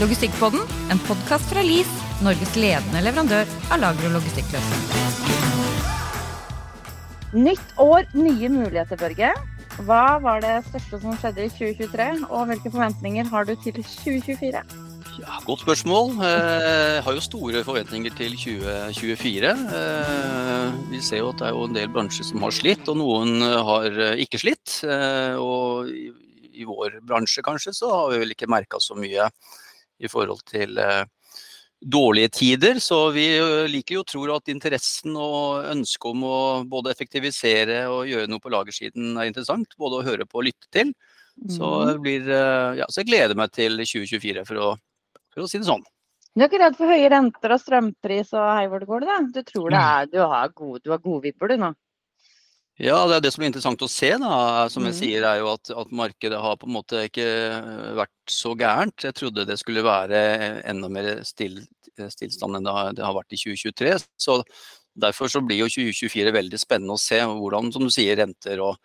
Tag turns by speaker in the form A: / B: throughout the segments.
A: Logistikkpodden, en podkast fra LIS, Norges ledende leverandør av lager- og logistikkløsninger.
B: Nytt år, nye muligheter, Børge. Hva var det største som skjedde i 2023, og hvilke forventninger har du til 2024?
C: Ja, godt spørsmål. Eh, Jeg har jo store forventninger til 2024. Eh, Vi ser jo at det er jo en del bransjer som har slitt, og noen har eh, ikke slitt. Eh, Og i i vår bransje kanskje så har vi vel ikke merka så mye i forhold til eh, dårlige tider. Så vi eh, liker jo tror at interessen og ønsket om å både effektivisere og gjøre noe på lagersiden er interessant. Både å høre på og lytte til. Så, det blir, eh, ja, så jeg gleder meg til 2024, for å, for å si det sånn.
B: Du er ikke redd for høye renter og strømpris og hei hvor det går, du da? Du tror det er, du har gode, du har gode vibber, du nå?
C: Ja, det er det som er interessant å se, da, som jeg
B: mm.
C: sier, er jo at, at markedet har på en måte ikke eh, vært så gærent. Jeg trodde det skulle være enda mer still, stillstand enn det har, det har vært i 2023. Så derfor så blir jo 2024 veldig spennende å se hvordan, som du sier, renter og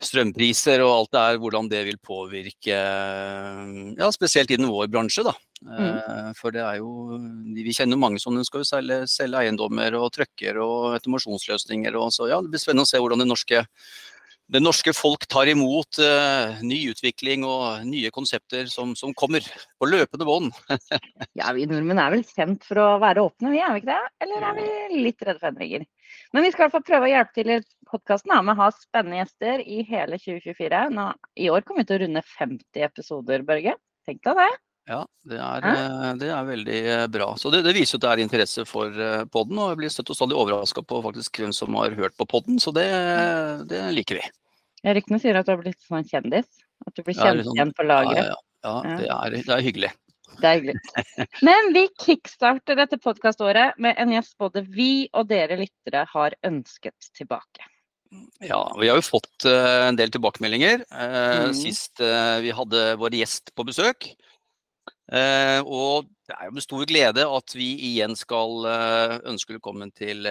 C: strømpriser og alt det er, hvordan det vil påvirke ja, spesielt innen vår bransje. da. Mm. For det er jo, vi kjenner mange som skal selge, selge eiendommer og trucker og automasjonsløsninger. Og så ja, Det blir spennende å se hvordan det norske, det norske folk tar imot uh, ny utvikling og nye konsepter som, som kommer på løpende bånd.
B: Ja, vi nordmenn er vel kjent for å være åpne, vi er vi ikke det? Eller er vi litt redde for endringer? Men vi skal i hvert fall prøve å hjelpe til i podkasten med å ha spennende gjester i hele 2024. Nå, I år kommer vi til å runde 50 episoder, Børge. Tenk deg det.
C: Ja, det er, eh, det er veldig eh, bra. Så det, det viser at det er interesse for podden, og jeg blir støtt og stadig overraska på faktisk hvem som har hørt på podden, så det, det liker vi.
B: Ryktene sier at du har blitt sånn kjendis. At du blir kjent
C: sånn-
B: igjen på lageret.
C: ja, ja,
B: Ja.
C: det er, det er hyggelig.
B: Det er hyggelig. Men vi kickstarter dette podkaståret med en gjest både vi og dere lyttere har ønsket tilbake.
C: Ja, vi har jo fått eh, en del tilbakemeldinger. eh,
B: Mhm.
C: Sist eh, vi hadde vår gjest på besøk. Og det er jo med stor glede at vi igjen skal ønske velkommen til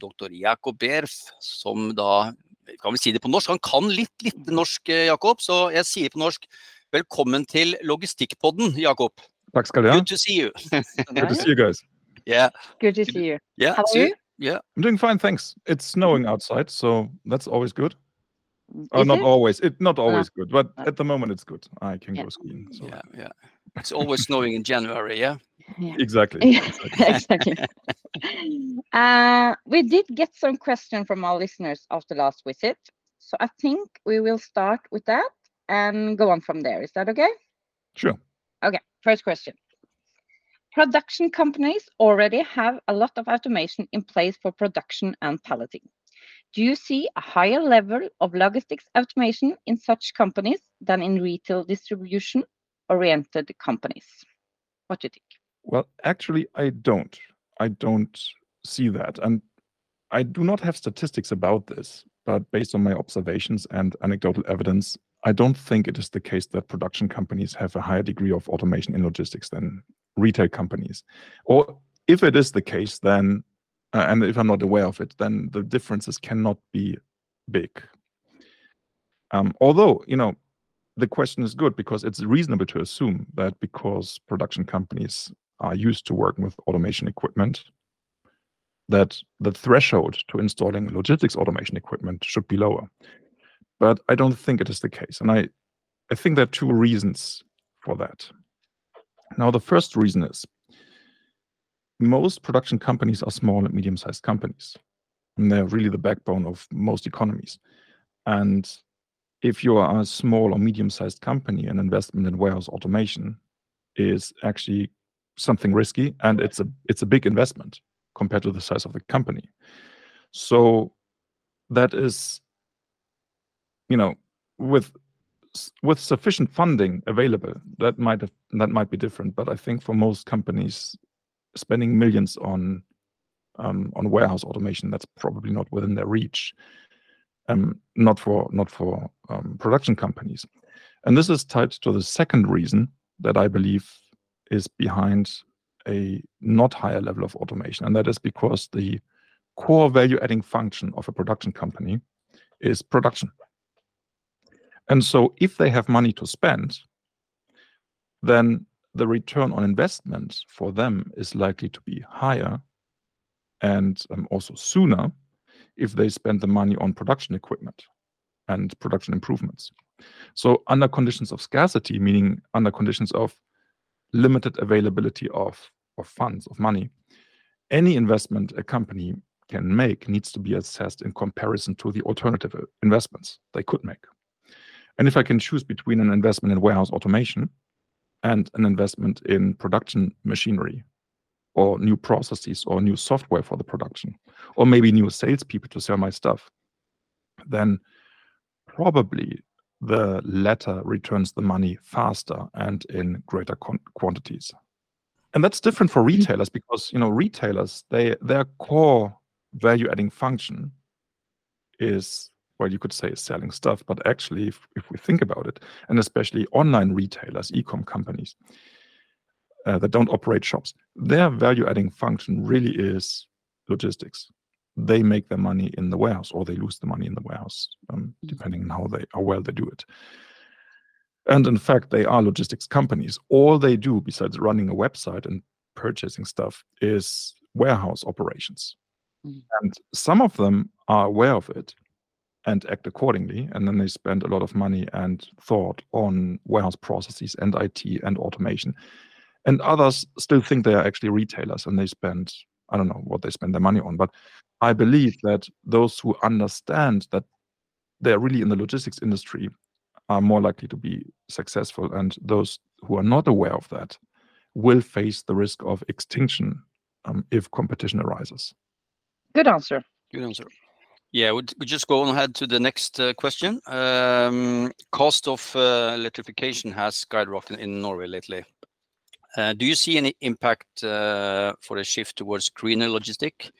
C: doktor Jakob Berf, som da kan vi si det på norsk? Han kan litt, litt norsk, eh, Jakob, så jeg sier på norsk velkommen til Logistikkpodden, Jakob.
D: Takk skal du ha.
C: Good to see you.
D: Good to see you guys.
C: Yeah,
B: Good to see you.
C: yeah,
B: How are you?
C: yeah.
D: I'm doing fine, thanks. It's snowing outside, so that's always good.
B: Is oh,
D: not
B: it?
D: always. It not always good, but
B: Uh,
D: at the moment it's good. I can
B: yeah.
D: go skiing. So
C: Yeah, yeah. It's always snowing in January, yeah?
B: Yeah.
D: exactly.
B: exactly. Uh, we did get some question from our listeners after last visit, so I think we will start with that and go on from there. Is that okay?
D: Sure.
B: Okay, first question. Production companies already have a lot of automation in place for production and palleting. Do you see a higher level of logistics automation in such companies than in retail distribution oriented companies? What do you think?
D: Well, actually, I don't. I don't see that, and I do not have statistics about this. But based on my observations and anecdotal evidence, I don't think it is the case that production companies have a higher degree of automation in logistics than retail companies. Or if it is the case, then, uh, and if I'm not aware of it, then the differences cannot be big. Um, although, you know, the question is good because it's reasonable to assume that because production companies are used to working with automation equipment, that the threshold to installing logistics automation equipment should be lower. But I don't think it is the case. And I, I think there are two reasons for that. Now, the first reason is most production companies are small and medium sized companies, and they're really the backbone of most economies. And if you are a small or medium sized company, an investment in warehouse automation is actually something risky and it's a it's a big investment compared to the size of the company. So that is you know with with sufficient funding available that might have that might be different but i think for most companies spending millions on um, on warehouse automation that's probably not within their reach um, not for not for um, production companies. And this is tied to the second reason that i believe is behind a not higher level of automation and that is because the core value adding function of a production company is production. And so if they have money to spend then the return on investment for them is likely to be higher and um, also sooner if they spend the money on production equipment and production improvements. So under conditions of scarcity, meaning under conditions of limited availability of, of funds, of money, any investment a company can make needs to be assessed in comparison to the alternative uh, investments they could make. And if I can choose between an investment in warehouse automation and an investment in production machinery or new processes or new software for the production, or maybe new salespeople to sell my stuff, then probably the latter returns the money faster and in greater quantities. And that's different for mm-hmm. retailers because you know retailers they their core value adding function is well you could say is selling stuff but actually if, if we think about it and especially online retailers e-com companies uh, that don't operate shops their value adding function really is logistics they make their money in the warehouse or they lose the money in the warehouse, um, mm-hmm. depending on how they how well they do it. And in fact, they are logistics companies. All they do besides running a website and purchasing stuff is warehouse operations. Mm. And some of them are aware of it and act accordingly. And then they spend a lot of money and thought on warehouse processes and IT and automation. And others still think they are actually retailers and they spend, I don't know what they spend their money on, but I believe that those who understand that they're really in the logistics industry are more likely to be successful, and those who are not aware of that will face the risk of extinction um, if competition arises.
B: Good answer.
C: Good answer. Yeah, we we just go on ahead to the next uh, question. Um, cost of uh, electrification has skyrocketed in Norway lately. Uh, do you see any impact uh, for a shift towards greener logistic?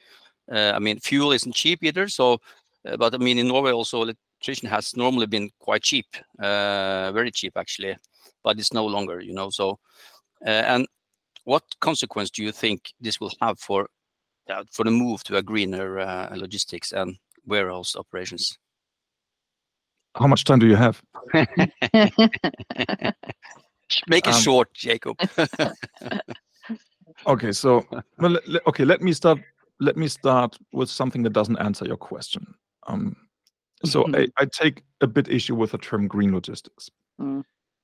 C: Uh, I mean, fuel isn't cheap either. So, uh, but I mean, in Norway also, electricity has normally been quite cheap, uh, very cheap actually, but it's no longer, you know. So, and what consequence do you think this will have for for the move to a greener logistics and warehouse operations?
D: How much time do you have?
C: Make it um, short, Jakob.
D: okay, so well, okay, let me start let me start with something that doesn't answer your question. Um, so mm-hmm. I, I, take a bit issue with the term green logistics mm.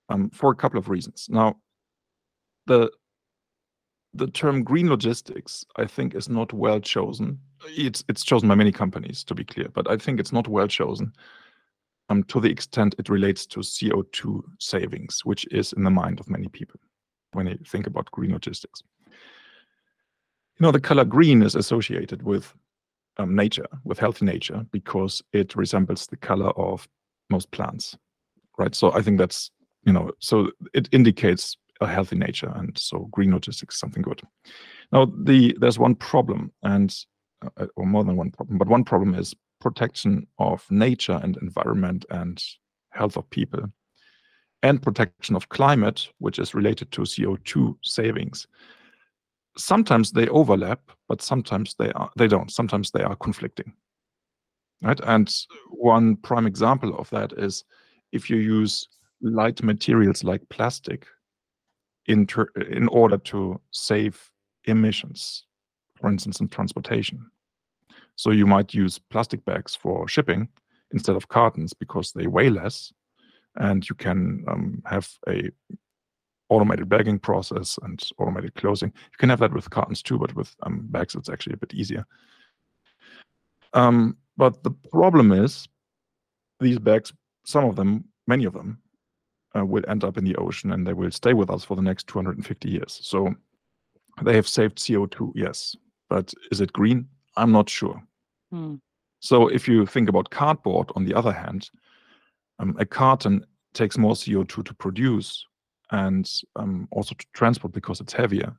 D: um, for a couple of reasons. Now, the the term green logistics, I think, is not well chosen. It's it's chosen by many companies, to be clear, but I think it's not well chosen um, to the extent it relates to CO2 savings, which is in the mind of many people when they think about green logistics you know, the color green is associated with um, nature, with healthy nature, because it resembles the color of most plants, right? So I think that's, you know, so it indicates a healthy nature, and so green logistics is something good. Now, the there's one problem, and uh, or more than one problem, but one problem is protection of nature and environment and health of people, and protection of climate, which is related to CO2 savings sometimes they overlap, but sometimes they are they don't. Sometimes they are conflicting. Right. And one prime example of that is if you use light materials like plastic in in order to save emissions, for instance, in transportation. So you might use plastic bags for shipping instead of cartons because they weigh less, and you can um, have a automated bagging process and automated closing. You can have that with cartons too, but with um, bags, it's actually a bit easier. Um, but the problem is these bags, some of them, many of them, uh, will end up in the ocean and they will stay with us for the next 250 years. So they have saved CO2, yes. But is it green? I'm not sure. Hmm. So if you think about cardboard, on the other hand, um, a carton takes more CO2 to produce and um, also to transport because it's heavier.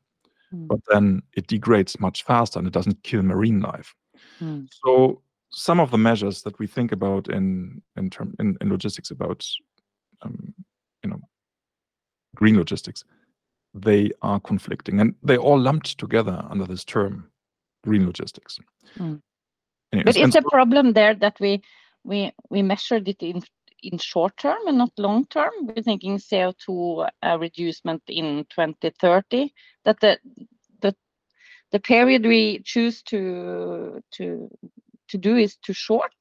D: Mm. But then it degrades much faster and it doesn't kill marine life. Mm. So some of the measures that we think about in in term in, in logistics about um, you know green logistics, they are conflicting and they all lumped together under this term green logistics.
B: Mm. Anyways, but it's a problem there that we we we measured it in in short term and not long term? We're thinking CO2 uh, reduction in 2030, that the period we choose to to to do is too short?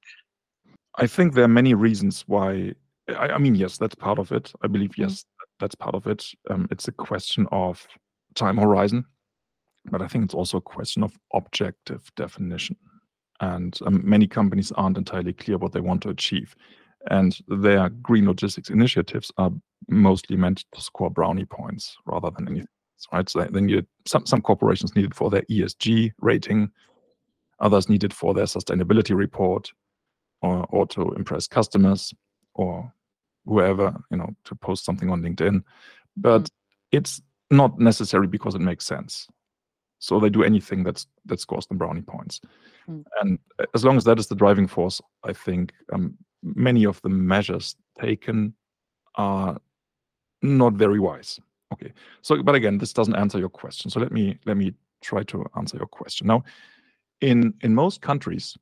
D: I think there are many reasons why. I mean, yes, that's part of it. I believe, mm. yes, that's part of it. Um, it's a question of time horizon, but I think it's also a question of objective definition. And um, many companies aren't entirely clear what they want to achieve. And their green logistics initiatives are mostly meant to score brownie points rather than anything else, right? Some some corporations need it for their ESG rating, others need it for their sustainability report or to impress customers or whoever, you know, to post something on LinkedIn. But mm. it's not necessary because it makes sense. So they do anything that scores them brownie points. Hmm. And uh, as long as that is the driving force, I think um, many of the measures taken are not very wise. Okay. So, but again, this doesn't answer your question. So let me let me try to answer your question. Now, In in most countries,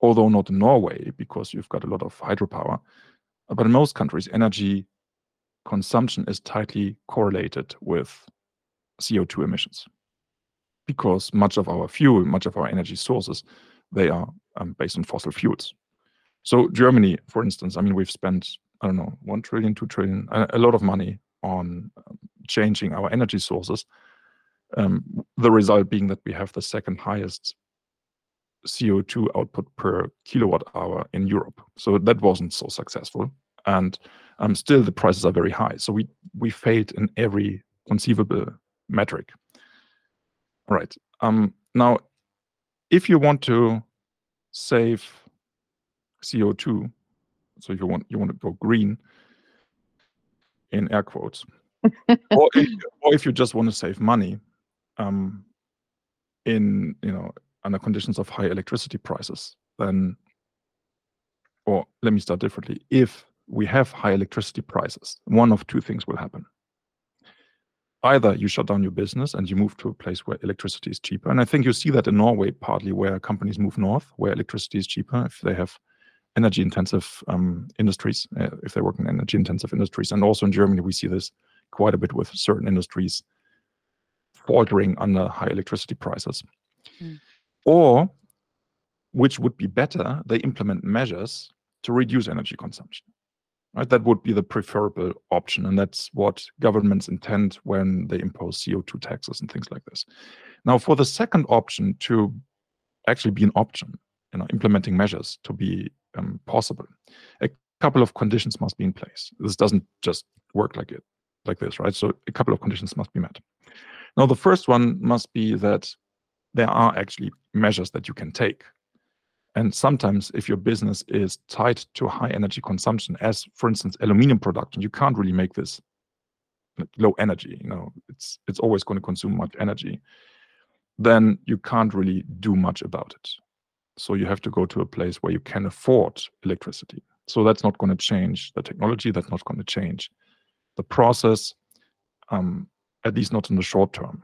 D: although not in Norway, because you've got a lot of hydropower, uh, but in most countries, energy consumption is tightly correlated with CO2 emissions because much of our fuel, much of our energy sources, they are um, based on fossil fuels. So Germany, for instance, I mean, we've spent, I don't know, 1 trillion, 2 trillion, a lot of money on um, changing our energy sources. Um, the result being that we have the second highest CO2 output per kilowatt hour in Europe. So that wasn't so successful. And um, still the prices are very high. So we we failed in every conceivable metric. Right. Um, now, if you want to save CO2, so you want you want to go green, in air quotes, or if you just want to save money, um, in, you know, under conditions of high electricity prices, then. Or let me start differently. If we have high electricity prices, one of two things will happen. Either you shut down your business and you move to a place where electricity is cheaper, and I think you see that in Norway, partly where companies move north, where electricity is cheaper if they have energy-intensive um, industries, uh, if they work in energy-intensive industries. And also in Germany, we see this quite a bit with certain industries faltering under high electricity prices. Mm. Or which would be better, they implement measures to reduce energy consumption, right? That would be the preferable option, and that's what governments intend when they impose CO2 taxes and things like this. Now, for the second option to actually be an option, you know, implementing measures to be um, possible, a couple of conditions must be in place. This doesn't just work like it, like this, right? So a couple of conditions must be met. Now, the first one must be that there are actually measures that you can take. And sometimes if your business is tied to high energy consumption, as for instance, aluminum production, you can't really make this low energy. You know, it's it's always gonna consume much energy. Then you can't really do much about it. So you have to go to a place where you can afford electricity. So that's not gonna change the technology, that's not gonna change the process, um, at least not in the short term.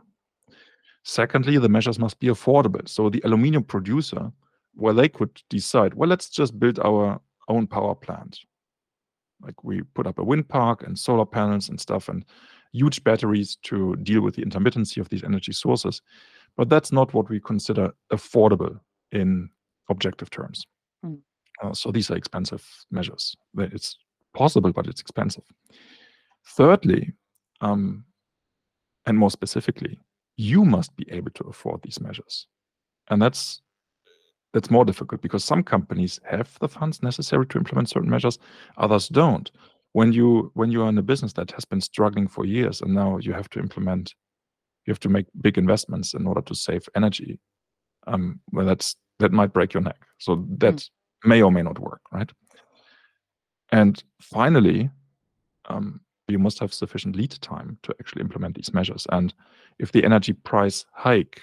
D: Secondly, the measures must be affordable. So the aluminum producer, well, they could decide, "Well, let's just build our own power plant." Like we put up a wind park and solar panels and stuff, and huge batteries to deal with the intermittency of these energy sources. But that's not what we consider affordable in objective terms. Mm. Uh, so these are expensive measures. It's possible, but it's expensive. Thirdly, um, and more specifically, you must be able to afford these measures. And that's more difficult because some companies have the funds necessary to implement certain measures, others don't. When you are in a business that has been struggling for years and now you have to implement, you have to make big investments in order to save energy, Um, well, that's that might break your neck. So that may or may not work, right? And finally, you must have sufficient lead time to actually implement these measures. And if the energy price hike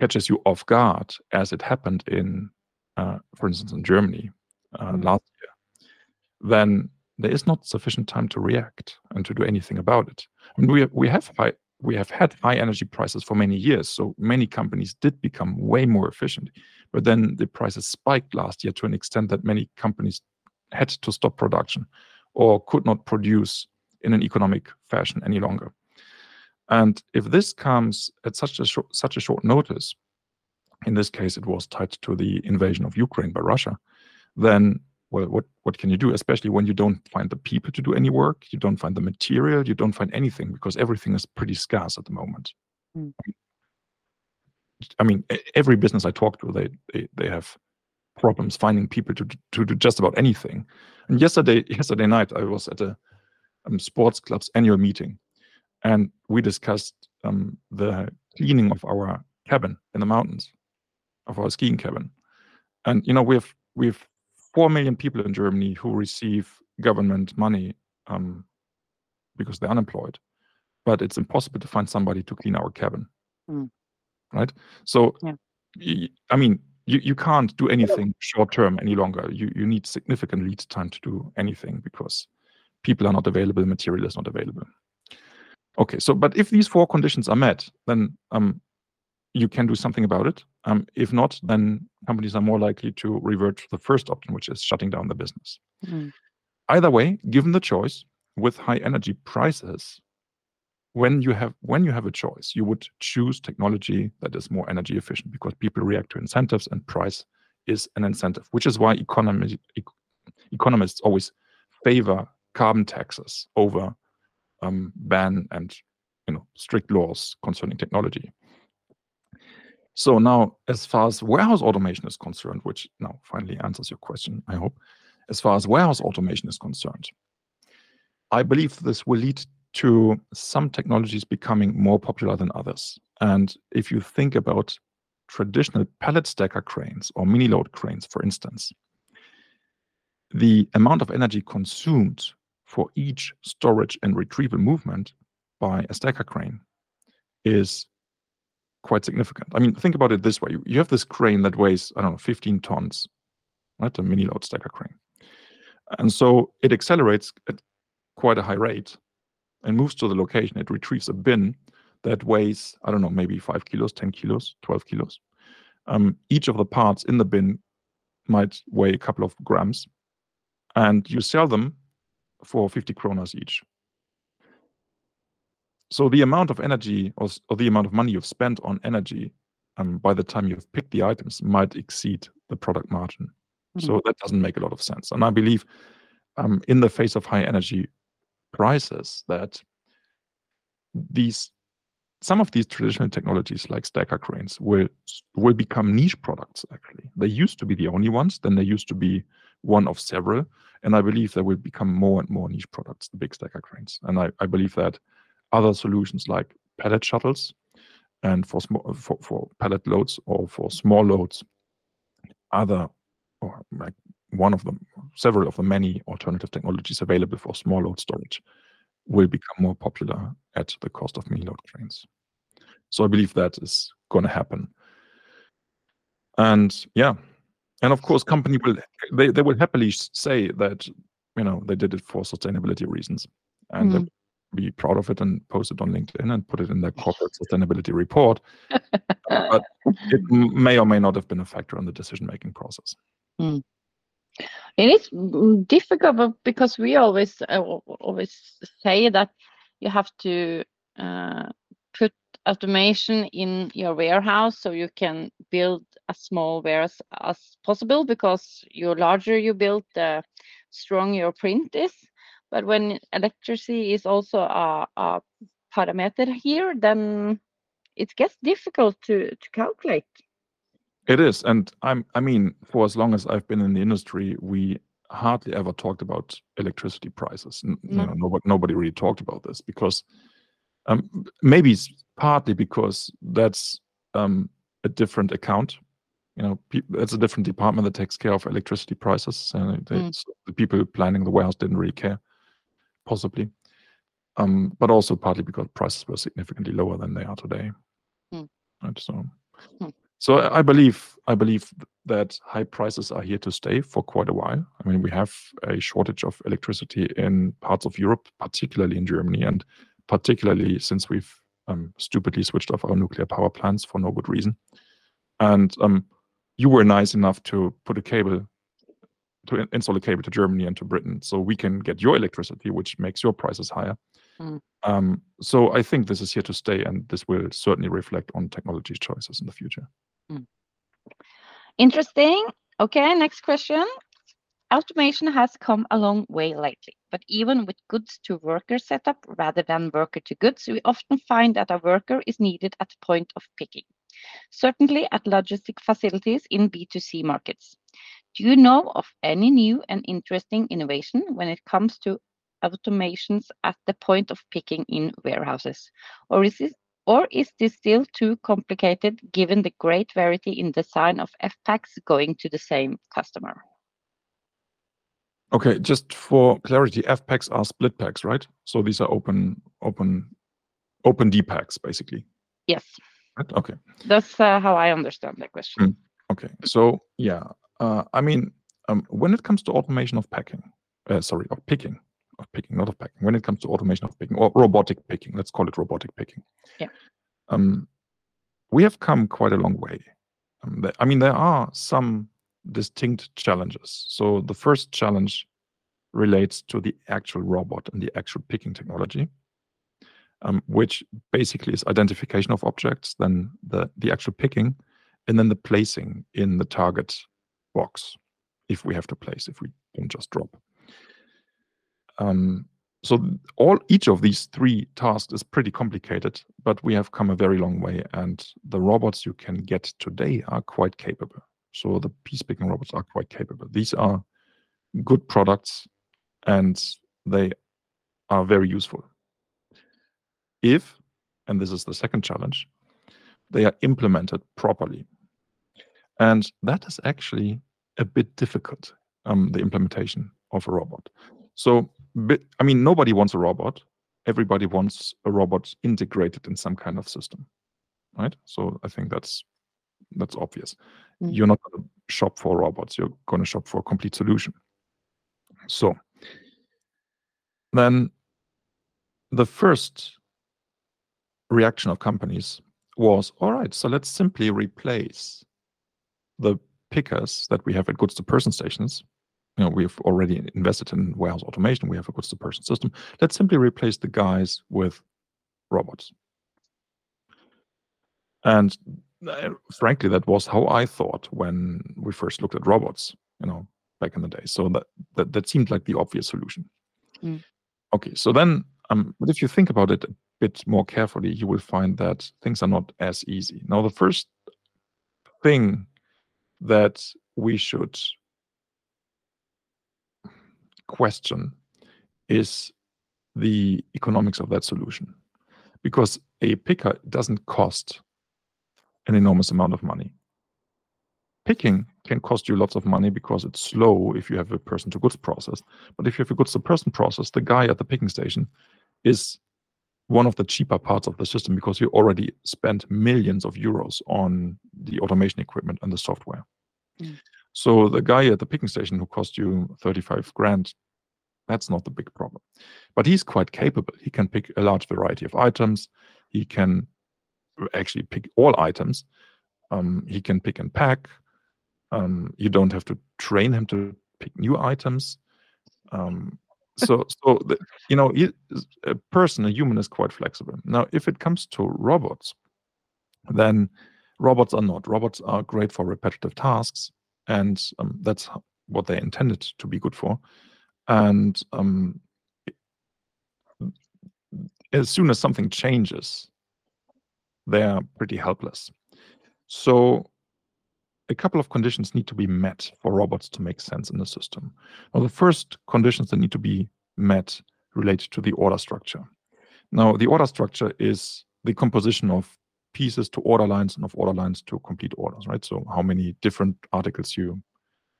D: catches you off guard, as it happened in, uh, for instance, in Germany, uh, mm-hmm. last year, then there is not sufficient time to react and to do anything about it. We we have high, we have had high energy prices for many years, so many companies did become way more efficient. But then the prices spiked last year to an extent that many companies had to stop production or could not produce in an economic fashion any longer. And if this comes at such a short, such a short notice, in this case it was tied to the invasion of Ukraine by Russia, then well, what what can you do? Especially when you don't find the people to do any work, you don't find the material, you don't find anything because everything is pretty scarce at the moment.
B: Mm.
D: I mean, every business I talk to, they they, they have problems finding people to to do just about anything. And yesterday yesterday night, I was at a um, sports club's annual meeting, and we discussed um, the cleaning of our cabin in the mountains, of our skiing cabin. And you know, we have we have four million people in Germany who receive government money um, because they're unemployed, but it's impossible to find somebody to clean our cabin.
B: Mm.
D: Right? So,
B: yeah.
D: I mean, you, you can't do anything short term any longer. You you need significant lead time to do anything because people are not available, material is not available. Okay, so but if these four conditions are met, then um, you can do something about it. Um, if not, then companies are more likely to revert to the first option, which is shutting down the business.
B: Mm.
D: Either way, given the choice with high energy prices, when you have when you have a choice, you would choose technology that is more energy efficient because people react to incentives and price is an incentive, which is why economy, e economists always favor carbon taxes over um, ban and you know strict laws concerning technology. So now, as far as warehouse automation is concerned, which now finally answers your question, I hope, as far as warehouse automation is concerned, I believe this will lead to some technologies becoming more popular than others. And if you think about traditional pallet stacker cranes or mini load cranes, for instance, the amount of energy consumed for each storage and retrieval movement by a stacker crane is quite significant. I mean, think about it this way. You have this crane that weighs, I don't know, 15 tons, right? A mini load stacker crane. And so it accelerates at quite a high rate and moves to the location. It retrieves a bin that weighs, I don't know, maybe five kilos, 10 kilos, 12 kilos. Um, each of the parts in the bin might weigh a couple of grams. And you sell them for 50 kronas each. So the amount of energy or, or the amount of money you've spent on energy um, by the time you've picked the items might exceed the product margin. Mm-hmm. So that doesn't make a lot of sense. And I believe um, in the face of high energy prices that these some of these traditional technologies like stacker cranes will will become niche products actually they used to be the only ones then they used to be one of several and i believe they will become more and more niche products the big stacker cranes. And i, I believe that other solutions like pallet shuttles and for small for, for pallet loads or for small loads other or like one of them several of the many alternative technologies available for small load storage will become more popular at the cost of mini load cranes. So i believe that is going to happen. And yeah and of course company will they, they will happily say that you know they did it for sustainability reasons and mm be proud of it and post it on LinkedIn and put it in their corporate sustainability report. but it may or may not have been a factor in the decision making process.
B: Mm. And it's difficult because we always uh, always say that you have to uh, put automation in your warehouse so you can build as small warehouse as possible because the larger you build, the stronger your print is. But when electricity is also a, a parameter here, then it gets difficult to, to calculate.
D: It is, and I'm. I mean, for as long as I've been in the industry, we hardly ever talked about electricity prices. No. You know, nobody, nobody really talked about this because um, maybe it's partly because that's um, a different account. You know, it's a different department that takes care of electricity prices. And mm. the people planning the warehouse didn't really care possibly. Um, but also partly because prices were significantly lower than they are today.
B: Hmm.
D: Right, so, hmm. so I believe I believe that high prices are here to stay for quite a while. I mean, we have a shortage of electricity in parts of Europe, particularly in Germany, and particularly since we've um, stupidly switched off our nuclear power plants for no good reason. And um, you were nice enough to put a cable to install a cable to Germany and to Britain, so we can get your electricity, which makes your prices higher.
B: Mm.
D: Um, so I think this is here to stay, and this will certainly reflect on technology choices in the future.
B: Interesting. Okay, next question. Automation has come a long way lately, but even with goods to worker setup rather than worker to goods, we often find that a worker is needed at the point of picking, certainly at logistic facilities in B2C markets. Do you know of any new and interesting innovation when it comes to automations at the point of picking in warehouses? Or is this or is this still too complicated given the great variety in design of F-packs going to the same customer?
D: Okay, just for clarity, F packs are split packs, right? So these are open, open, open D packs, basically.
B: Yes?
D: Okay.
B: that's uh, how I understand the question.
D: Okay. So yeah, uh, I mean, um, when it comes to automation of packing, uh, sorry, of picking, of picking, not of packing. When it comes to automation of picking or robotic picking, let's call it robotic picking.
B: Yeah.
D: Um, we have come quite a long way. Um, I mean, there are some distinct challenges. So the first challenge relates to the actual robot and the actual picking technology, um, which basically is identification of objects, then the the actual picking, and then the placing in the target box if we have to place if we don't just drop. Um, so all each of these three tasks is pretty complicated but we have come a very long way and the robots you can get today are quite capable. So the piece picking robots are quite capable. These are good products and they are very useful if and this is the second challenge they are implemented properly and that is actually a bit difficult, um, the implementation of a robot. So, bit, I mean, nobody wants a robot. Everybody wants a robot integrated in some kind of system, right? So I think that's that's obvious.
B: Mm.
D: You're not going to shop for robots. You're going to shop for a complete solution. So then the first reaction of companies was all right so let's simply replace the pickers that we have at goods to person stations. You know we've already invested in warehouse automation. We have a goods to person system. Let's simply replace the guys with robots. And uh, frankly that was how i thought when we first looked at robots you know back in the day. So that that, that seemed like the obvious solution.
B: Mm.
D: okay so then um but if you think about it bit more carefully you will find that things are not as easy. Now the first thing that we should question is the economics of that solution. Because a picker doesn't cost an enormous amount of money. Picking can cost you lots of money because it's slow if you have a person to goods process but if you have a goods to person process the guy at the picking station is one of the cheaper parts of the system because you already spent millions of euros on the automation equipment and the software.
B: Mm.
D: So the guy at the picking station who cost you 35 grand, that's not the big problem. But he's quite capable. He can pick a large variety of items. He can actually pick all items. Um, he can pick and pack. Um, you don't have to train him to pick new items. Um, so so the, you know a person a human is quite flexible. Now if it comes to robots then robots are not. Robots are great for repetitive tasks and um, that's what they're intended to be good for. And um, as soon as something changes they're pretty helpless. So a couple of conditions need to be met for robots to make sense in the system. Now, the first conditions that need to be met relate to the order structure. Now, the order structure is the composition of pieces to order lines and of order lines to complete orders, right? So, how many different articles you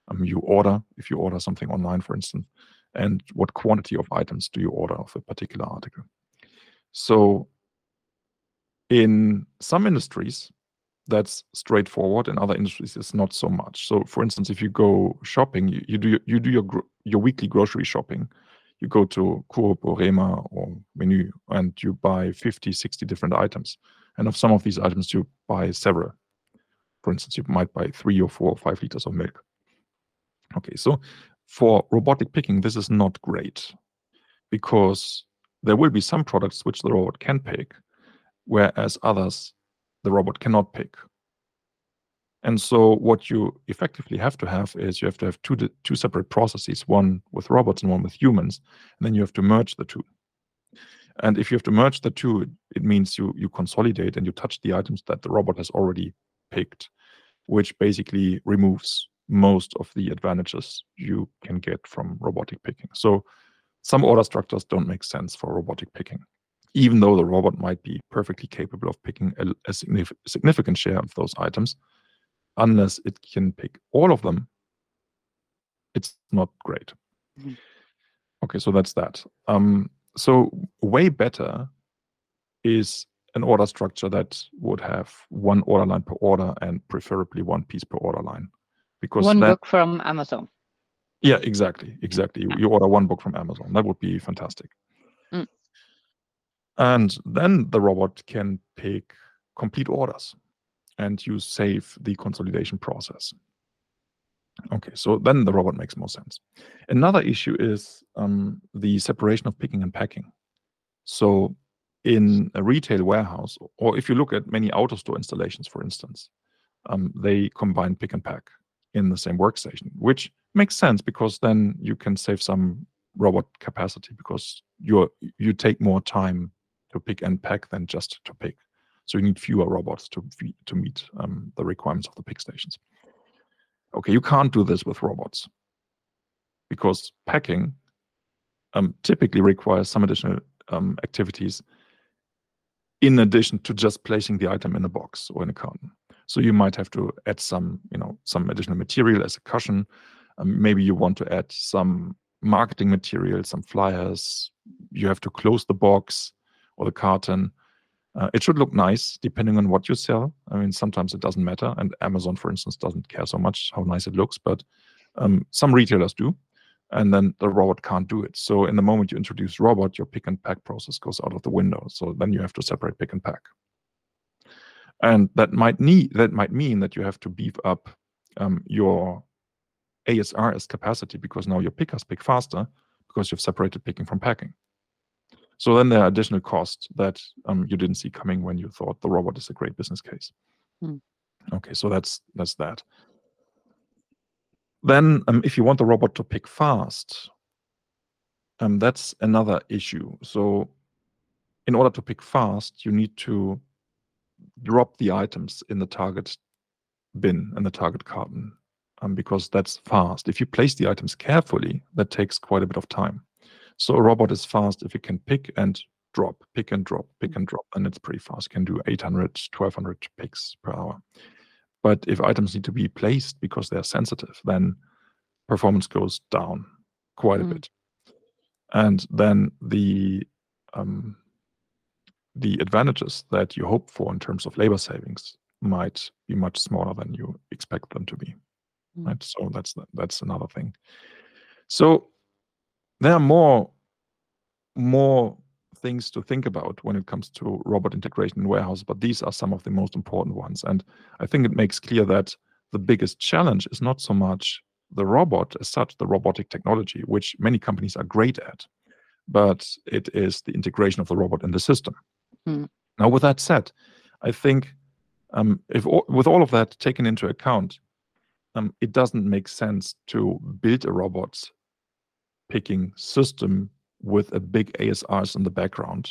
D: um, you order if you order something online, for instance, and what quantity of items do you order of a particular article. So, in some industries, that's straightforward in other industries it's not so much. So for instance if you go shopping you, you do you do your your weekly grocery shopping. You go to Coop or Rema or Meny and you buy 50 60 different items. And of some of these items you buy several. For instance you might buy 3 or 4 or 5 liters of milk. Okay so for robotic picking, this is not great because there will be some products which the robot can pick, whereas others the robot cannot pick. And so what you effectively have to have is you have to have two two separate processes, one with robots and one with humans, and then you have to merge the two. And if you have to merge the two, it means you you consolidate and you touch the items that the robot has already picked, which basically removes most of the advantages you can get from robotic picking. So some order structures don't make sense for robotic picking, even though the robot might be perfectly capable of picking a, a significant share of those items unless it can pick all of them, it's not great. Mm-hmm. Okay, so that's that. Um, so way better is an order structure that would have one order line per order and preferably one piece per order line.
B: Because one that, book from Amazon.
D: Yeah, exactly, exactly. You, you, order one book from Amazon. That would be fantastic. And then the robot can pick complete orders and you save the consolidation process. Okay, so then the robot makes more sense. Another issue is um, the separation of picking and packing. So in a retail warehouse, or if you look at many AutoStore installations, for instance, um, they combine pick and pack in the same workstation, which makes sense because then you can save some robot capacity because you you take more time to pick and pack than just to pick. So you need fewer robots to to meet um, the requirements of the pick stations. Okay, you can't do this with robots because packing um, typically requires some additional um, activities in addition to just placing the item in a box or in a carton. So you might have to add some, you know, some additional material as a cushion. Um, maybe you want to add some marketing material, some flyers. You have to close the box or the carton. Uh, it should look nice depending on what you sell. I mean, sometimes it doesn't matter, and Amazon, for instance, doesn't care so much how nice it looks, but um, some retailers do, and then the robot can't do it. So, in the moment you introduce robot, your pick and pack process goes out of the window. So then you have to separate pick and pack, and that might need that might mean that you have to beef up um, your ASRS capacity because now your pickers pick faster because you've separated picking from packing. So then there are additional costs that um, you didn't see coming when you thought the robot is a great business case. Hmm. Okay, so that's that's that. Then, um, if you want the robot to pick fast, um, that's another issue. So, in order to pick fast, you need to drop the items in the target bin and the target carton um, because that's fast. If you place the items carefully, that takes quite a bit of time. So a robot is fast if it can pick and drop, pick and drop, pick and drop, and it's pretty fast. It can do 800, 1200 picks per hour. But if items need to be placed because they're sensitive, then performance goes down quite mm. a bit. And then the um, the advantages that you hope for in terms of labor savings might be much smaller than you expect them to be. Mm. Right. So that's that's another thing. So there are more more things to think about when it comes to robot integration in warehouse, but these are some of the most important ones. And I think it makes clear that the biggest challenge is not so much the robot as such, the robotic technology, which many companies are great at, but it is the integration of the robot in the system. Mm. Now, with that said, I think um, if all, with all of that taken into account, um, it doesn't make sense to build a robot picking system with a big ASRS in the background.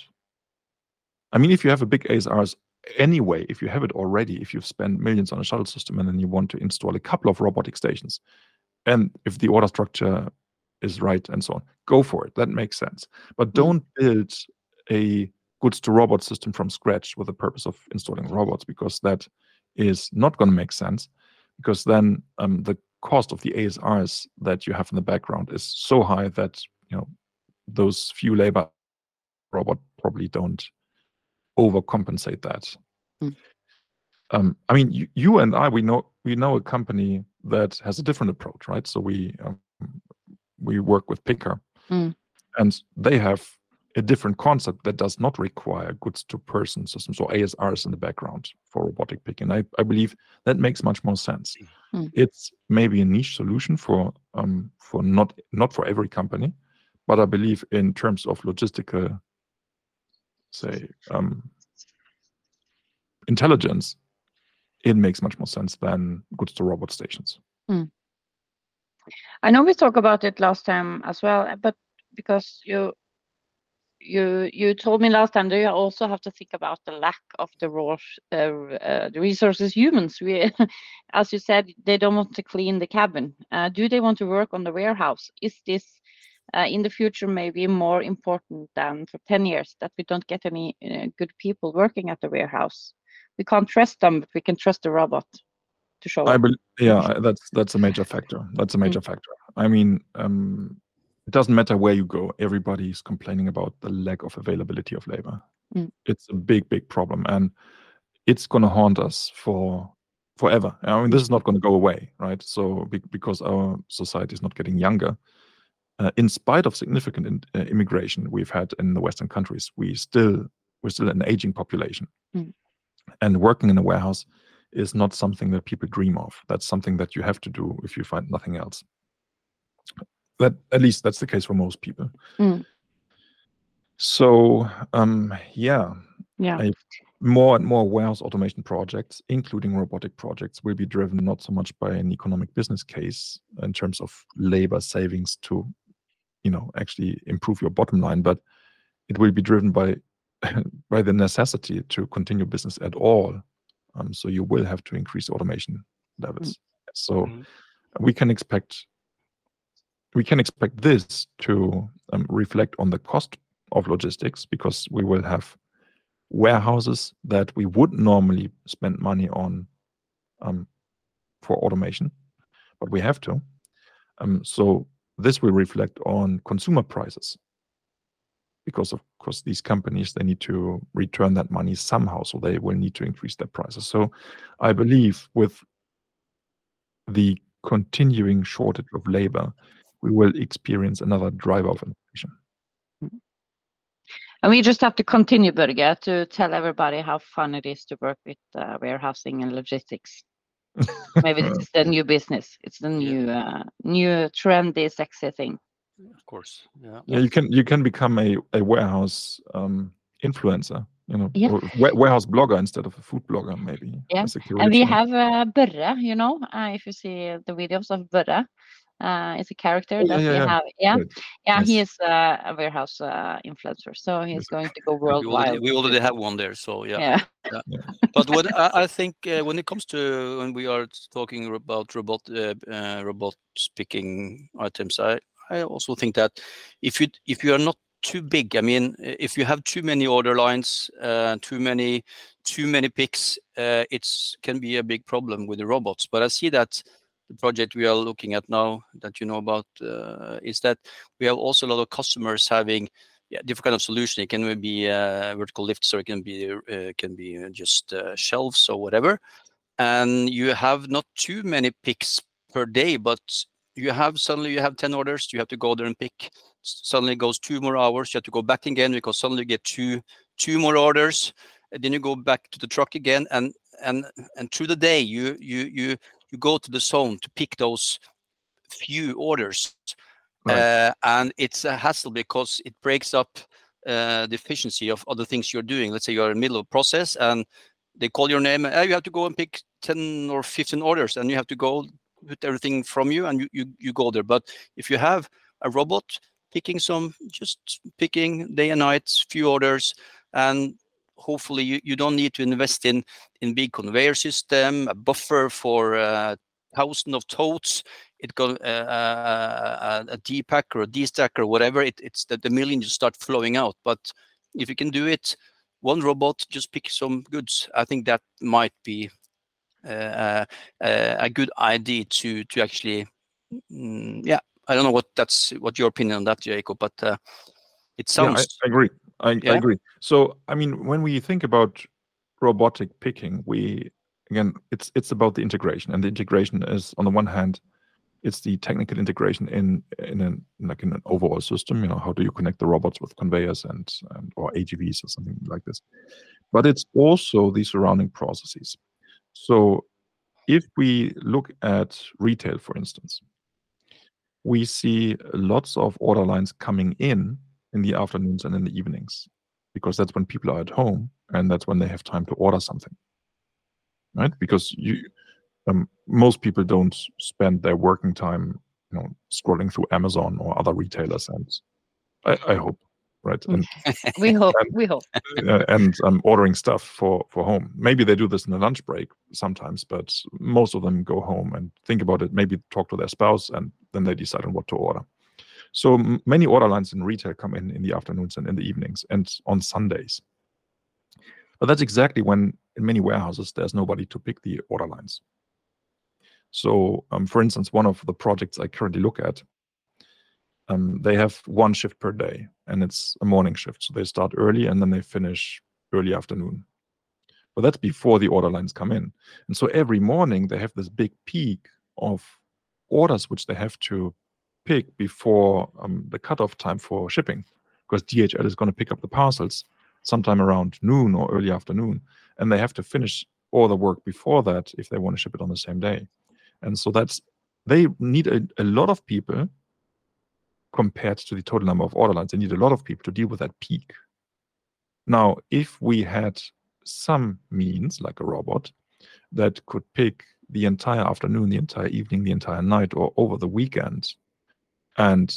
D: I mean, if you have a big ASRS anyway, if you have it already, if you've spent millions on a shuttle system and then you want to install a couple of robotic stations, and if the order structure is right and so on, go for it. That makes sense. But mm. don't build a goods to robot system from scratch with the purpose of installing robots because that is not going to make sense because then um, the cost of the ASRs that you have in the background is so high that you know those few labor robot probably don't overcompensate that. Mm. Um, I mean, you, you, and I, we know we know a company that has a different approach, right? So we um, we work with Pickr, mm. and they have a different concept that does not require goods to person systems or ASRs in the background for robotic picking. I, I believe that makes much more sense.
B: Mm.
D: It's maybe a niche solution for um, for not not for every company, but I believe in terms of logistical, say, um, intelligence, it makes much more sense than goods to robot stations.
B: I know we talked about it last time as well, but because you you you told me last time that you also have to think about the lack of the raw uh, uh, the resources humans. We, as you said, they don't want to clean the cabin. Uh, do they want to work on the warehouse? Is this uh, in the future maybe more important than for 10 years that we don't get any uh, good people working at the warehouse? We can't trust them, but we can trust the robot to show
D: I
B: up.
D: yeah, that's that's a major factor. That's a major factor. I mean, um, it doesn't matter where you go. everybody is complaining about the lack of availability of labor.
B: Mm.
D: It's a big, big problem, and it's going to haunt us for forever. I mean, this is not going to go away, right? So be- because our society is not getting younger, uh, in spite of significant in, uh, immigration we've had in the Western countries, we still we're still an aging population,
B: Mm.
D: and working in a warehouse is not something that people dream of. That's something that you have to do if you find nothing else. That at least that's the case for most people.
B: Mm.
D: So um, yeah,
B: Yeah.
D: I- more and more warehouse automation projects, including robotic projects, will be driven not so much by an economic business case in terms of labor savings to, you know, actually improve your bottom line, but it will be driven by by the necessity to continue business at all. Um, so you will have to increase automation levels. So
C: Mhm.
D: we can expect we can expect this to um, reflect on the cost of logistics because we will have warehouses that we would normally spend money on um, for automation, but we have to. Um, so this will reflect on consumer prices because of course these companies they need to return that money somehow so they will need to increase their prices so i believe with the continuing shortage of labor we will experience another driver of inflation
B: And we just have to continue, Børge, to tell everybody how fun it is to work with uh, warehousing and logistics. Maybe this is the new business. It's the
C: Yeah.
B: new, uh, new trendy, sexy thing.
C: Of course. Yeah.
D: yeah you can you can become a, a warehouse um, influencer you know
B: Yeah.
D: warehouse blogger instead of a food blogger maybe
B: Yeah, And we have uh, Børre, you know, uh, if you see the videos of Børre, uh, it's a character
D: yeah,
B: that
D: yeah,
B: we have. Yeah,
D: Right.
B: yeah, he is uh, a warehouse uh, influencer, so he's
D: Yes.
B: going to go
C: We already,
B: worldwide.
C: we already have one there, so yeah.
B: Yeah,
C: But what I, I think uh, when it comes to when we are talking about robot uh, uh, robots picking items, I I also think that if you if you are not too big, I mean, uh, if you have too many order lines, uh, too many too many picks, uh, it's can be a big problem with the robots. But I see that the project we are looking at now that you know about uh, is that we have also a lot of customers having different kind of solution. It can be uh, vertical lifts, or it can be uh, can be just shelves or whatever. And you have not too many picks per day, but you have suddenly you have ten orders. You have to go there and pick. Suddenly it goes two more hours. You have to go back again because suddenly you get two two more orders. And then you go back to the truck again, and and and through the day you you you you go to the zone to pick those few orders
D: Right.
C: uh, and it's a hassle because it breaks up uh, the efficiency of other things you're doing. Let's say you're in the middle of a process and they call your name, and you have to go and pick 10 or 15 orders, and you have to go put everything from you and you, you, you go there. But if you have a robot picking some, just picking day and night, few orders, and hopefully you, you don't need to invest in in big conveyor system, a buffer for uh, thousand of totes it go uh, uh, a D pack or a D stack or whatever. It, it's that the million just start flowing out. But if you can do it, one robot just pick some goods. I think that might be uh, uh, a good idea to to actually, mm, yeah. I don't know what that's what your opinion on that, Jakob, but uh, it
D: Yeah,
C: sounds
D: I, I agree. I, I agree. So, I mean, when we think about robotic picking, we again, it's it's about the integration, and the integration is on the one hand, it's the technical integration in in an like in an overall system. You know, how do you connect the robots with conveyors and, and or AGVs or something like this? But it's also the surrounding processes. So, if we look at retail, for instance, we see lots of order lines coming in in the afternoons and in the evenings because that's when people are at home and that's when they have time to order something right because you um, most people don't spend their working time you know scrolling through amazon or other retailers and i, I hope right and
B: We hope.
D: And-
B: We hope.
D: uh, and um, ordering stuff for for home. Maybe they do this in the lunch break sometimes, but most of them go home and think about it. Maybe talk to their spouse, and then they decide on what to order. So many order lines in retail come in in the afternoons and in the evenings and on Sundays. But that's exactly when in many warehouses there's nobody to pick the order lines. So, um, for instance, one of the projects I currently look at um, they have one shift per day and it's a morning shift. So they start early and then they finish early afternoon. But that's before the order lines come in. And so every morning they have this big peak of orders which they have to pick before um, the cutoff time for shipping because DHL is going to pick up the parcels sometime around noon or early afternoon. And they have to finish all the work before that if they want to ship it on the same day. And so that's, they need a, a lot of people compared to the total number of order lines. They need a lot of people to deal with that peak. Now, if we had some means, like a robot, that could pick the entire afternoon, the entire evening, the entire night, or over the weekend, and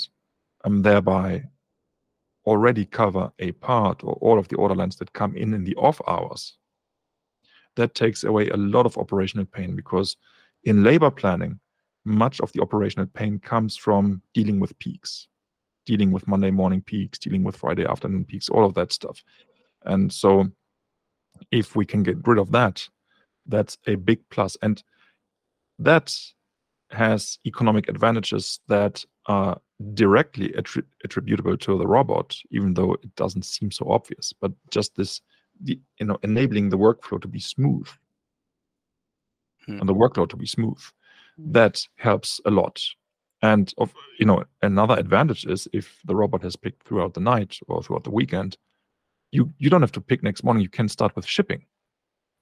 D: um, thereby already cover a part or all of the order lines that come in in the off hours, that takes away a lot of operational pain because in labor planning, much of the operational pain comes from dealing with peaks, dealing with Monday morning peaks, dealing with Friday afternoon peaks, all of that stuff. And so, if we can get rid of that, that's a big plus. And that has economic advantages that are directly attri- attributable to the robot, even though it doesn't seem so obvious. But just this, the, you know, enabling the workflow to be smooth.
C: Hmm.
D: and the workload to be smooth. That helps a lot. And of you know another advantage is if the robot has picked throughout the night or throughout the weekend you you don't have to pick next morning. You can start with shipping.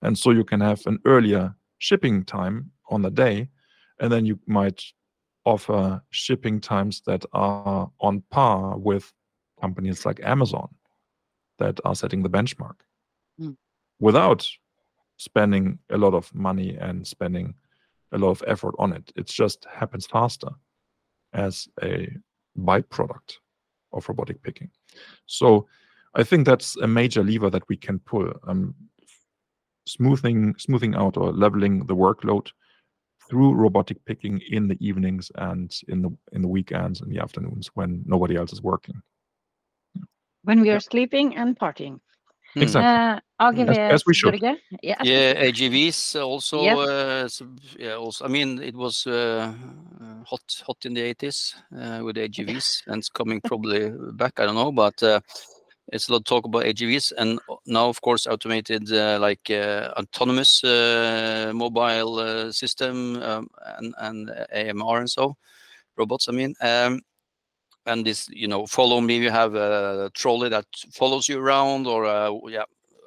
D: And so you can have an earlier shipping time on the day and then you might offer shipping times that are on par with companies like amazon that are setting the benchmark
B: Mm.
D: without spending a lot of money and spending a lot of effort on it. It just happens faster as a byproduct of robotic picking. So I think that's a major lever that we can pull. Um, smoothing smoothing out or leveling the workload through robotic picking in the evenings and in the in the weekends and the afternoons when nobody else is working.
B: When we are sleeping and partying.
C: Hmm.
D: Exactly.
B: Uh, AGV
D: As- as we should.
B: Børge? Yeah.
C: Yeah, AGVs also.
B: Yes.
C: Uh, s- yeah, also. I mean, it was uh, uh, hot, hot in the 80s uh, with AGVs, and it's coming probably back. I don't know, but uh, it's a lot of talk about AGVs, and now, of course, automated uh, like uh, autonomous uh, mobile system um, and and AMR and so robots. I mean. Um, and this, you know, follow me. You have a trolley that follows you around, or uh, yeah,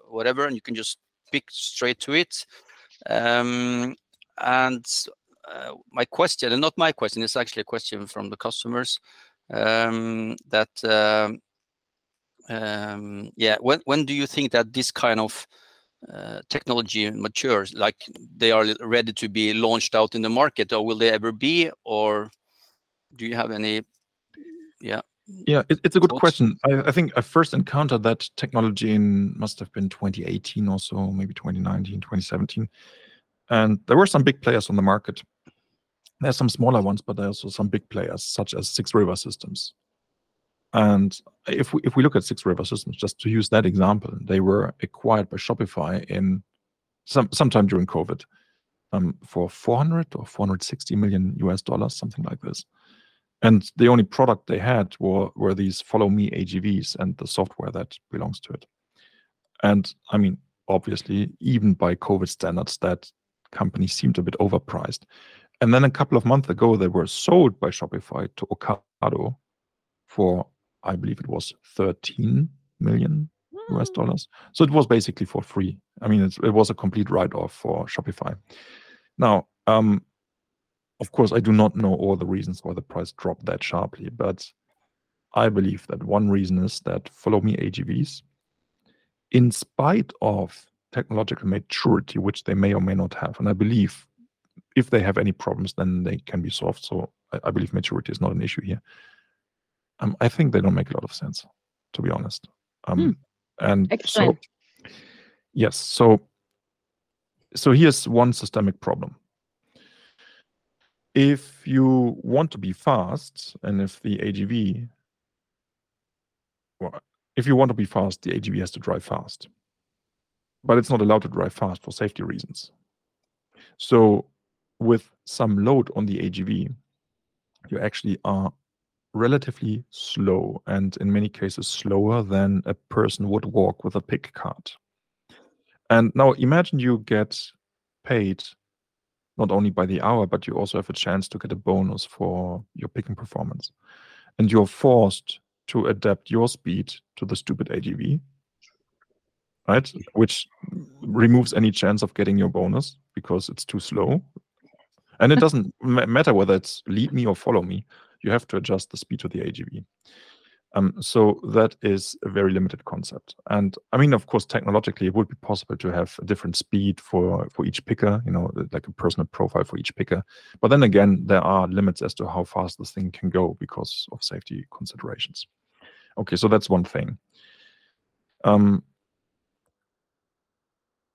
C: whatever, and you can just pick straight to it. Um, and uh, my question, and not my question, it's actually a question from the customers um, that, um, yeah, when when do you think that this kind of uh, technology matures, like they are ready to be launched out in the market, or will they ever be, or do you have any? Yeah.
D: Yeah, it, it's a good
C: Thoughts?
D: question. I, I think I first encountered that technology in must have been 2018 or so, maybe 2019, 2017. And there were some big players on the market. There's some smaller ones, but there are also some big players, such as Six River Systems. And if we if we look at Six River Systems, just to use that example, they were acquired by Shopify in some sometime during COVID um, for 400 or 460 million US dollars, something like this. And the only product they had were were these follow me AGVs and the software that belongs to it. And I mean, obviously, even by COVID standards, that company seemed a bit overpriced. And then a couple of months ago, they were sold by Shopify to Ocado for, I believe it was 13 million US dollars. So it was basically for free. I mean, it's, it was a complete write off for Shopify. Now, Um, of course, I do not know all the reasons why the price dropped that sharply, but I believe that one reason is that follow me AGVs, in spite of technological maturity, which they may or may not have, and I believe if they have any problems, then they can be solved. So I, I believe maturity is not an issue here. Um, I think they don't make a lot of sense, to be honest. Um,
B: Hmm.
D: And
B: Explain.
D: so, yes, so so here's one systemic problem. If you want to be fast, and if the AGV, well, if you want to be fast, the AGV has to drive fast, but it's not allowed to drive fast for safety reasons. So with some load on the AGV, you actually are relatively slow and in many cases slower than a person would walk with a pick cart. And now imagine you get paid not only by the hour, but you also have a chance to get a bonus for your picking performance. And you're forced to adapt your speed to the stupid AGV, right? Which removes any chance of getting your bonus because it's too slow. And it doesn't matter whether it's lead me or follow me, you have to adjust the speed to the AGV. Um, so that is a very limited concept. And I mean, of course, technologically, it would be possible to have a different speed for for each picker, you know, like a personal profile for each picker. But then again, there are limits as to how fast this thing can go because of safety considerations. Okay, so that's one thing. Um,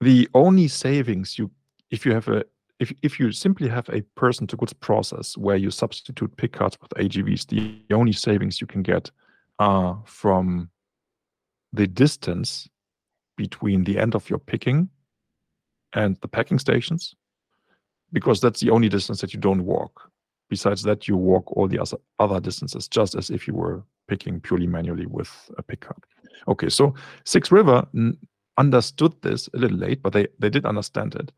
D: the only savings you, if you have a, if if you simply have a person to goods process where you substitute pick carts with AGVs, the only savings you can get are from the distance between the end of your picking and the packing stations, because that's the only distance that you don't walk. Besides that, you walk all the other other distances, just as if you were picking purely manually with a pick cart. Okay, so Six River understood this a little late, but they they did understand it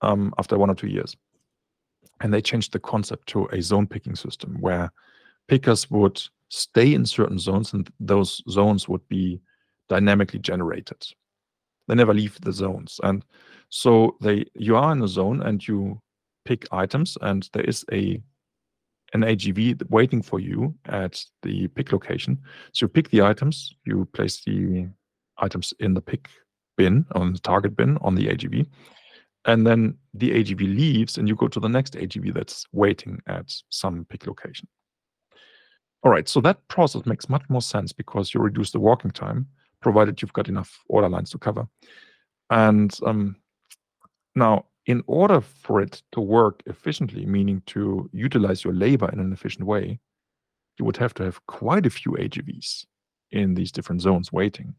D: um, after one or two years, and they changed the concept to a zone picking system where pickers would stay in certain zones, and those zones would be dynamically generated. They never leave the zones, and so they you are in a zone and you pick items, and there is a an AGV waiting for you at the pick location. So you pick the items, you place the items in the pick bin on the target bin on the AGV, and then the AGV leaves, and you go to the next AGV that's waiting at some pick location. All right, so that process makes much more sense because you reduce the walking time, provided you've got enough order lines to cover. And um, now, in order for it to work efficiently, meaning to utilize your labor in an efficient way, you would have to have quite a few AGVs in these different zones waiting.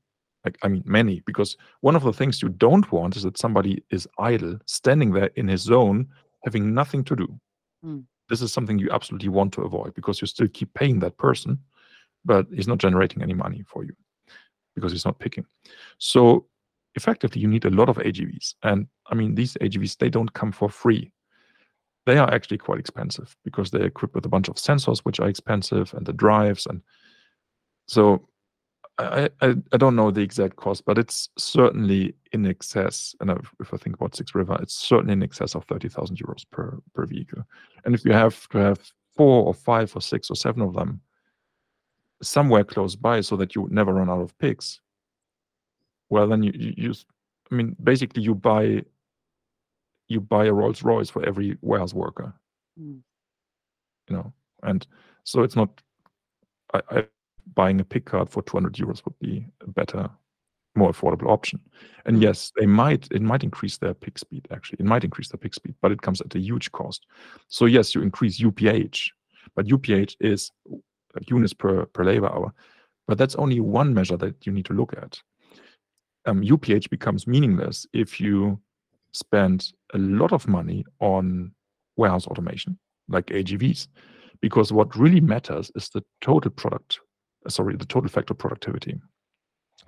D: Like, I mean, many, because one of the things you don't want is that somebody is idle, standing there in his zone, having nothing to do.
B: Mm.
D: This is something you absolutely want to avoid because you still keep paying that person, but he's not generating any money for you because he's not picking. So effectively, you need a lot of AGVs. And I mean, these AGVs, they don't come for free. They are actually quite expensive because they're equipped with a bunch of sensors, which are expensive, and the drives. And so I, I, I don't know the exact cost, but it's certainly in excess. And if, I think about Six River, it's certainly in excess of 30,000 euros per, per vehicle. And if you have to have four or five or six or seven of them somewhere close by so that you would never run out of picks, well, then you, you use, I mean, basically you buy you buy a Rolls Royce for every warehouse worker,
B: Mm.
D: you know, and so it's not. I, I buying a pick cart for 200 euros would be a better, more affordable option. And
B: Mm.
D: yes, they might it might increase their pick speed. Actually, it might increase their pick speed, but it comes at a huge cost. So yes, you increase UPH, but UPH is units per per labor hour. But that's only one measure that you need to look at. Um, UPH becomes meaningless if you spend a lot of money on warehouse automation, like AGVs, because what really matters is the total product, sorry, the total factor productivity.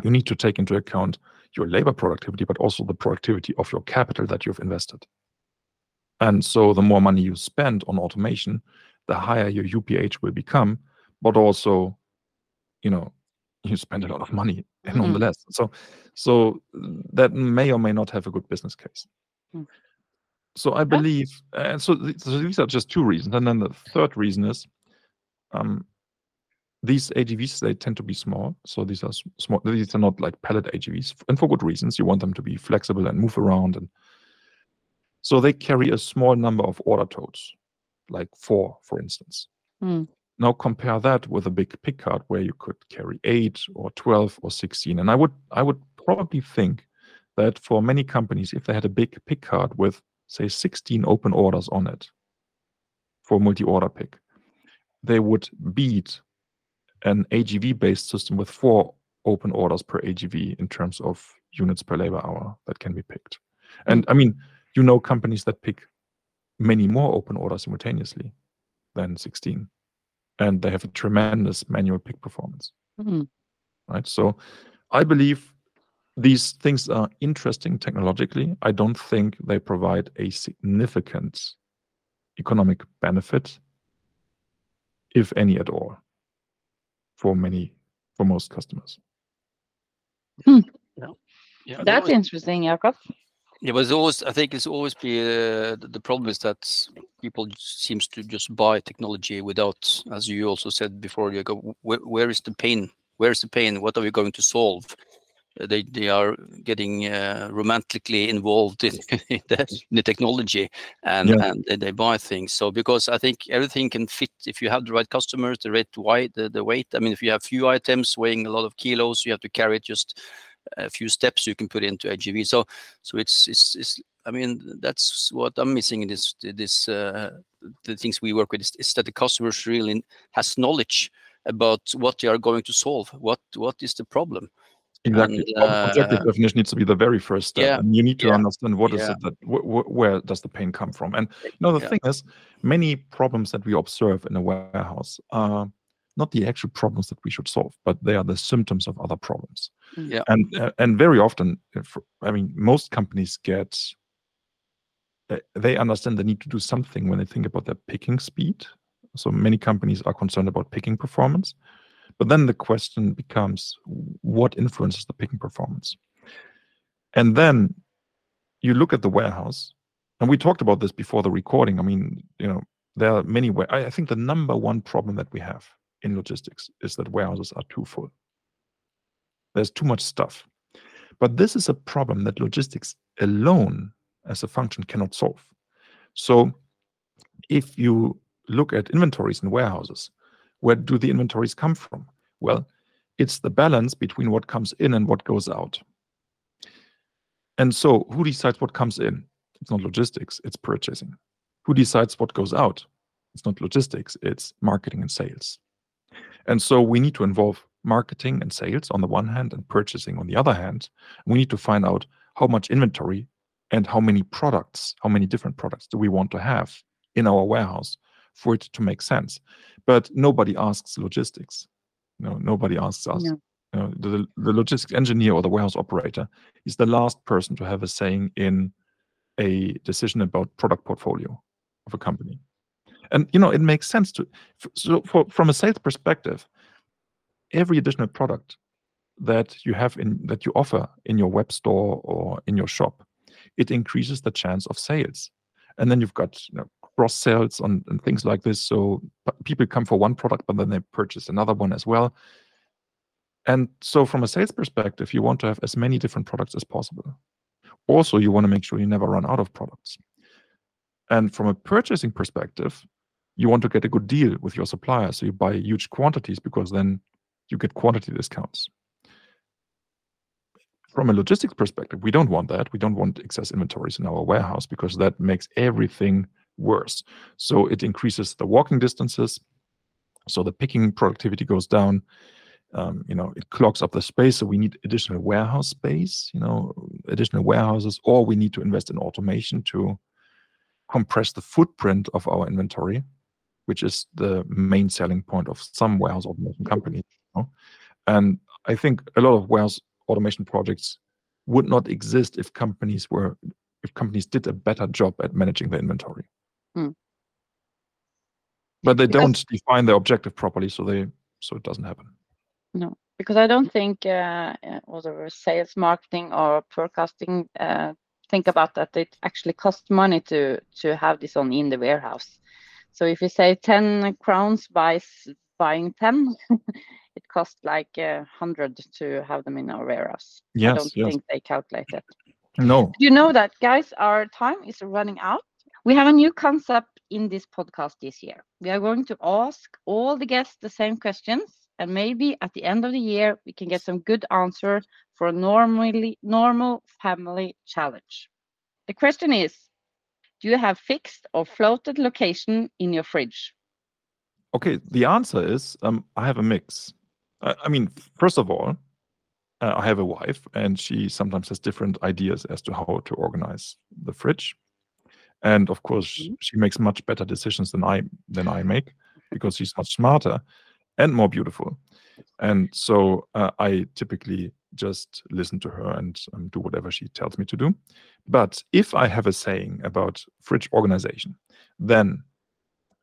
D: You need to take into account your labor productivity, but also the productivity of your capital that you've invested. And so the more money you spend on automation, the higher your UPH will become, but also, you know, you spend a lot of money
B: Mhm.
D: nonetheless. So, so that may or may not have a good business case.
B: Mm.
D: So I believe, and so, th- so these are just two reasons. And then the third reason is, um, these AGVs they tend to be small. So these are small. These are not like pallet AGVs, and for good reasons. You want them to be flexible and move around, and so they carry a small number of order totes, like four, for instance.
B: Hmm.
D: Now compare that with a big pick cart where you could carry eight or twelve or sixteen, and I would I would probably think that for many companies, if they had a big pick cart with say 16 open orders on it for multi-order pick, they would beat an AGV-based system with four open orders per AGV in terms of units per labor hour that can be picked. And I mean, you know companies that pick many more open orders simultaneously than 16, and they have a tremendous manual pick performance
B: Hmm.
D: right? So I believe these things are interesting technologically. I don't think they provide a significant economic benefit, if any at all, for many, for most customers.
C: Yeah,
B: That's
C: was-
B: interesting, Jakob.
C: Yeah, but it's always, I think it's always be uh, the, the problem is that people seems to just buy technology without, as you also said before, you go, where, where is the pain? Where is the pain? What are we going to solve? They they are getting uh, romantically involved in, in, the, in the technology and
D: Yeah.
C: and they, they buy things. So because I think everything can fit if you have the right customers, the right weight, the, the weight. I mean, if you have few items weighing a lot of kilos, you have to carry it just a few steps you can put into AGV. So so it's it's, it's I mean that's what I'm missing in this this uh, the things we work with is, is that the customers really has knowledge about what they are going to solve. What what is the problem?
D: Exactly.
C: And,
D: Ob- Objective
C: uh,
D: definition needs to be the very first step,
C: yeah,
D: and you need to
C: yeah,
D: understand what is
C: yeah.
D: it that wh- wh- where does the pain come from. And you know the
C: Yeah.
D: thing is, many problems that we observe in a warehouse are not the actual problems that we should solve, but they are the symptoms of other problems.
B: Mm.
C: Yeah.
D: And uh, and very often, if, I mean, most companies get uh, they understand they need to do something when they think about their picking speed. So many companies are concerned about picking performance. But then the question becomes what influences the picking performance? And then you look at the warehouse, and we talked about this before the recording. I mean, you know, there are many way. I I think the number one problem that we have in logistics is that warehouses are too full. There's too much stuff. But this is a problem that logistics alone as a function cannot solve. So if you look at inventories in warehouses, where do the inventories come from? Well, it's the balance between what comes in and what goes out. And so, who decides what comes in? It's not logistics, it's purchasing. Who decides what goes out? It's not logistics, it's marketing and sales. And so, we need to involve marketing and sales on the one hand and purchasing on the other hand. We need to find out how much inventory and how many products, how many different products do we want to have in our warehouse for it to make sense. But nobody asks logistics. No, nobody asks us.
B: No.
D: You know, the, the logistics engineer or the warehouse operator is the last person to have a saying in a decision about product portfolio of a company. And you know, it makes sense to so for, from a sales perspective, every additional product that you have in that you offer in your web store or in your shop, it increases the chance of sales. And then you've got you know, cross sales on and things like this. So people come for one product, but then they purchase another one as well. And so, from a sales perspective, you want to have as many different products as possible. Also, you want to make sure you never run out of products. And from a purchasing perspective, you want to get a good deal with your supplier. So you buy huge quantities because then you get quantity discounts. From a logistics perspective, we don't want that. We don't want excess inventories in our warehouse because that makes everything worse. So it increases the walking distances. So the picking productivity goes down. Um, you know, it clogs up the space. So we need additional warehouse space, you know, additional warehouses, or we need to invest in automation to compress the footprint of our inventory, which is the main selling point of some warehouse automation companies. You know? And I think a lot of warehouse automation projects would not exist if companies were if companies did a better job at managing the inventory.
B: Hmm.
D: But they
B: Because-
D: don't define the objective properly, so they so it doesn't happen.
B: No, because I don't think uh, uh, whether sales, marketing, or forecasting uh, think about that it actually costs money to to have this on in the warehouse. So if you say 10 crowns buys buying 10, it costs like a hundred to have them in our warehouse. I don't
D: yes.
B: think they calculate it.
D: No.
B: You know that, guys, our time is running out. We have a new concept in this podcast this year. We are going to ask all the guests the same questions, and maybe at the end of the year, we can get some good answer for a normally normal family challenge. The question is, do you have fixed or floated location in your fridge?
D: Okay, the answer is um, I have a mix. I, I mean, first of all, uh, I have a wife, and she sometimes has different ideas as to how to organize the fridge. And of course,
B: Mhm.
D: she makes much better decisions than I than I make because she's much smarter and more beautiful. And so uh, I typically just listen to her and um, do whatever she tells me to do. But if I have a saying about fridge organization, then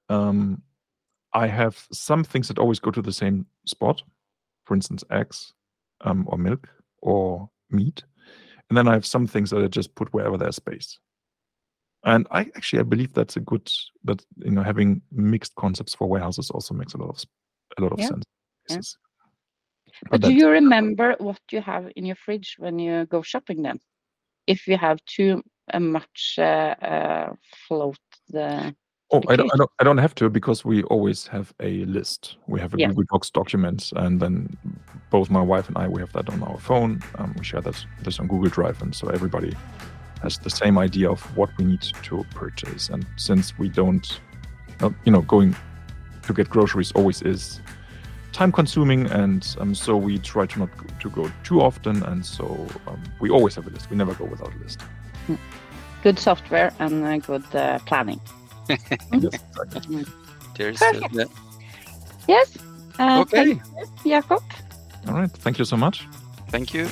D: um, I have some things that always go to the same spot, for instance, eggs um, or milk or meat. And then I have some things that I just put wherever there's space. And I actually I believe that's a good that you know having mixed concepts for warehouses also makes a lot of a lot of
B: Yeah,
D: sense.
B: yeah.
D: Is-
B: But do you remember what you have in your fridge when you go shopping then? If you have too uh, much uh, uh, float the
D: Oh, I don't, I don't, I don't have to because we always have a list. We have a
B: Yeah.
D: Google Docs document, and then both my wife and I we have that on our phone. Um, we share that this on Google Drive, and so everybody has the same idea of what we need to purchase. And since we don't, uh, you know, going to get groceries always is time consuming, and um, so we try to not go, to go too often, and so um, we always have a list. We never go without a list.
B: good software and uh, good uh, planning.
D: Yes, exactly.
C: There's, uh,
B: Perfect.
C: yeah.
B: Yes. Uh,
C: Okay.
B: Thank you, Jakob.
D: All right. Thank you so much.
C: Thank you.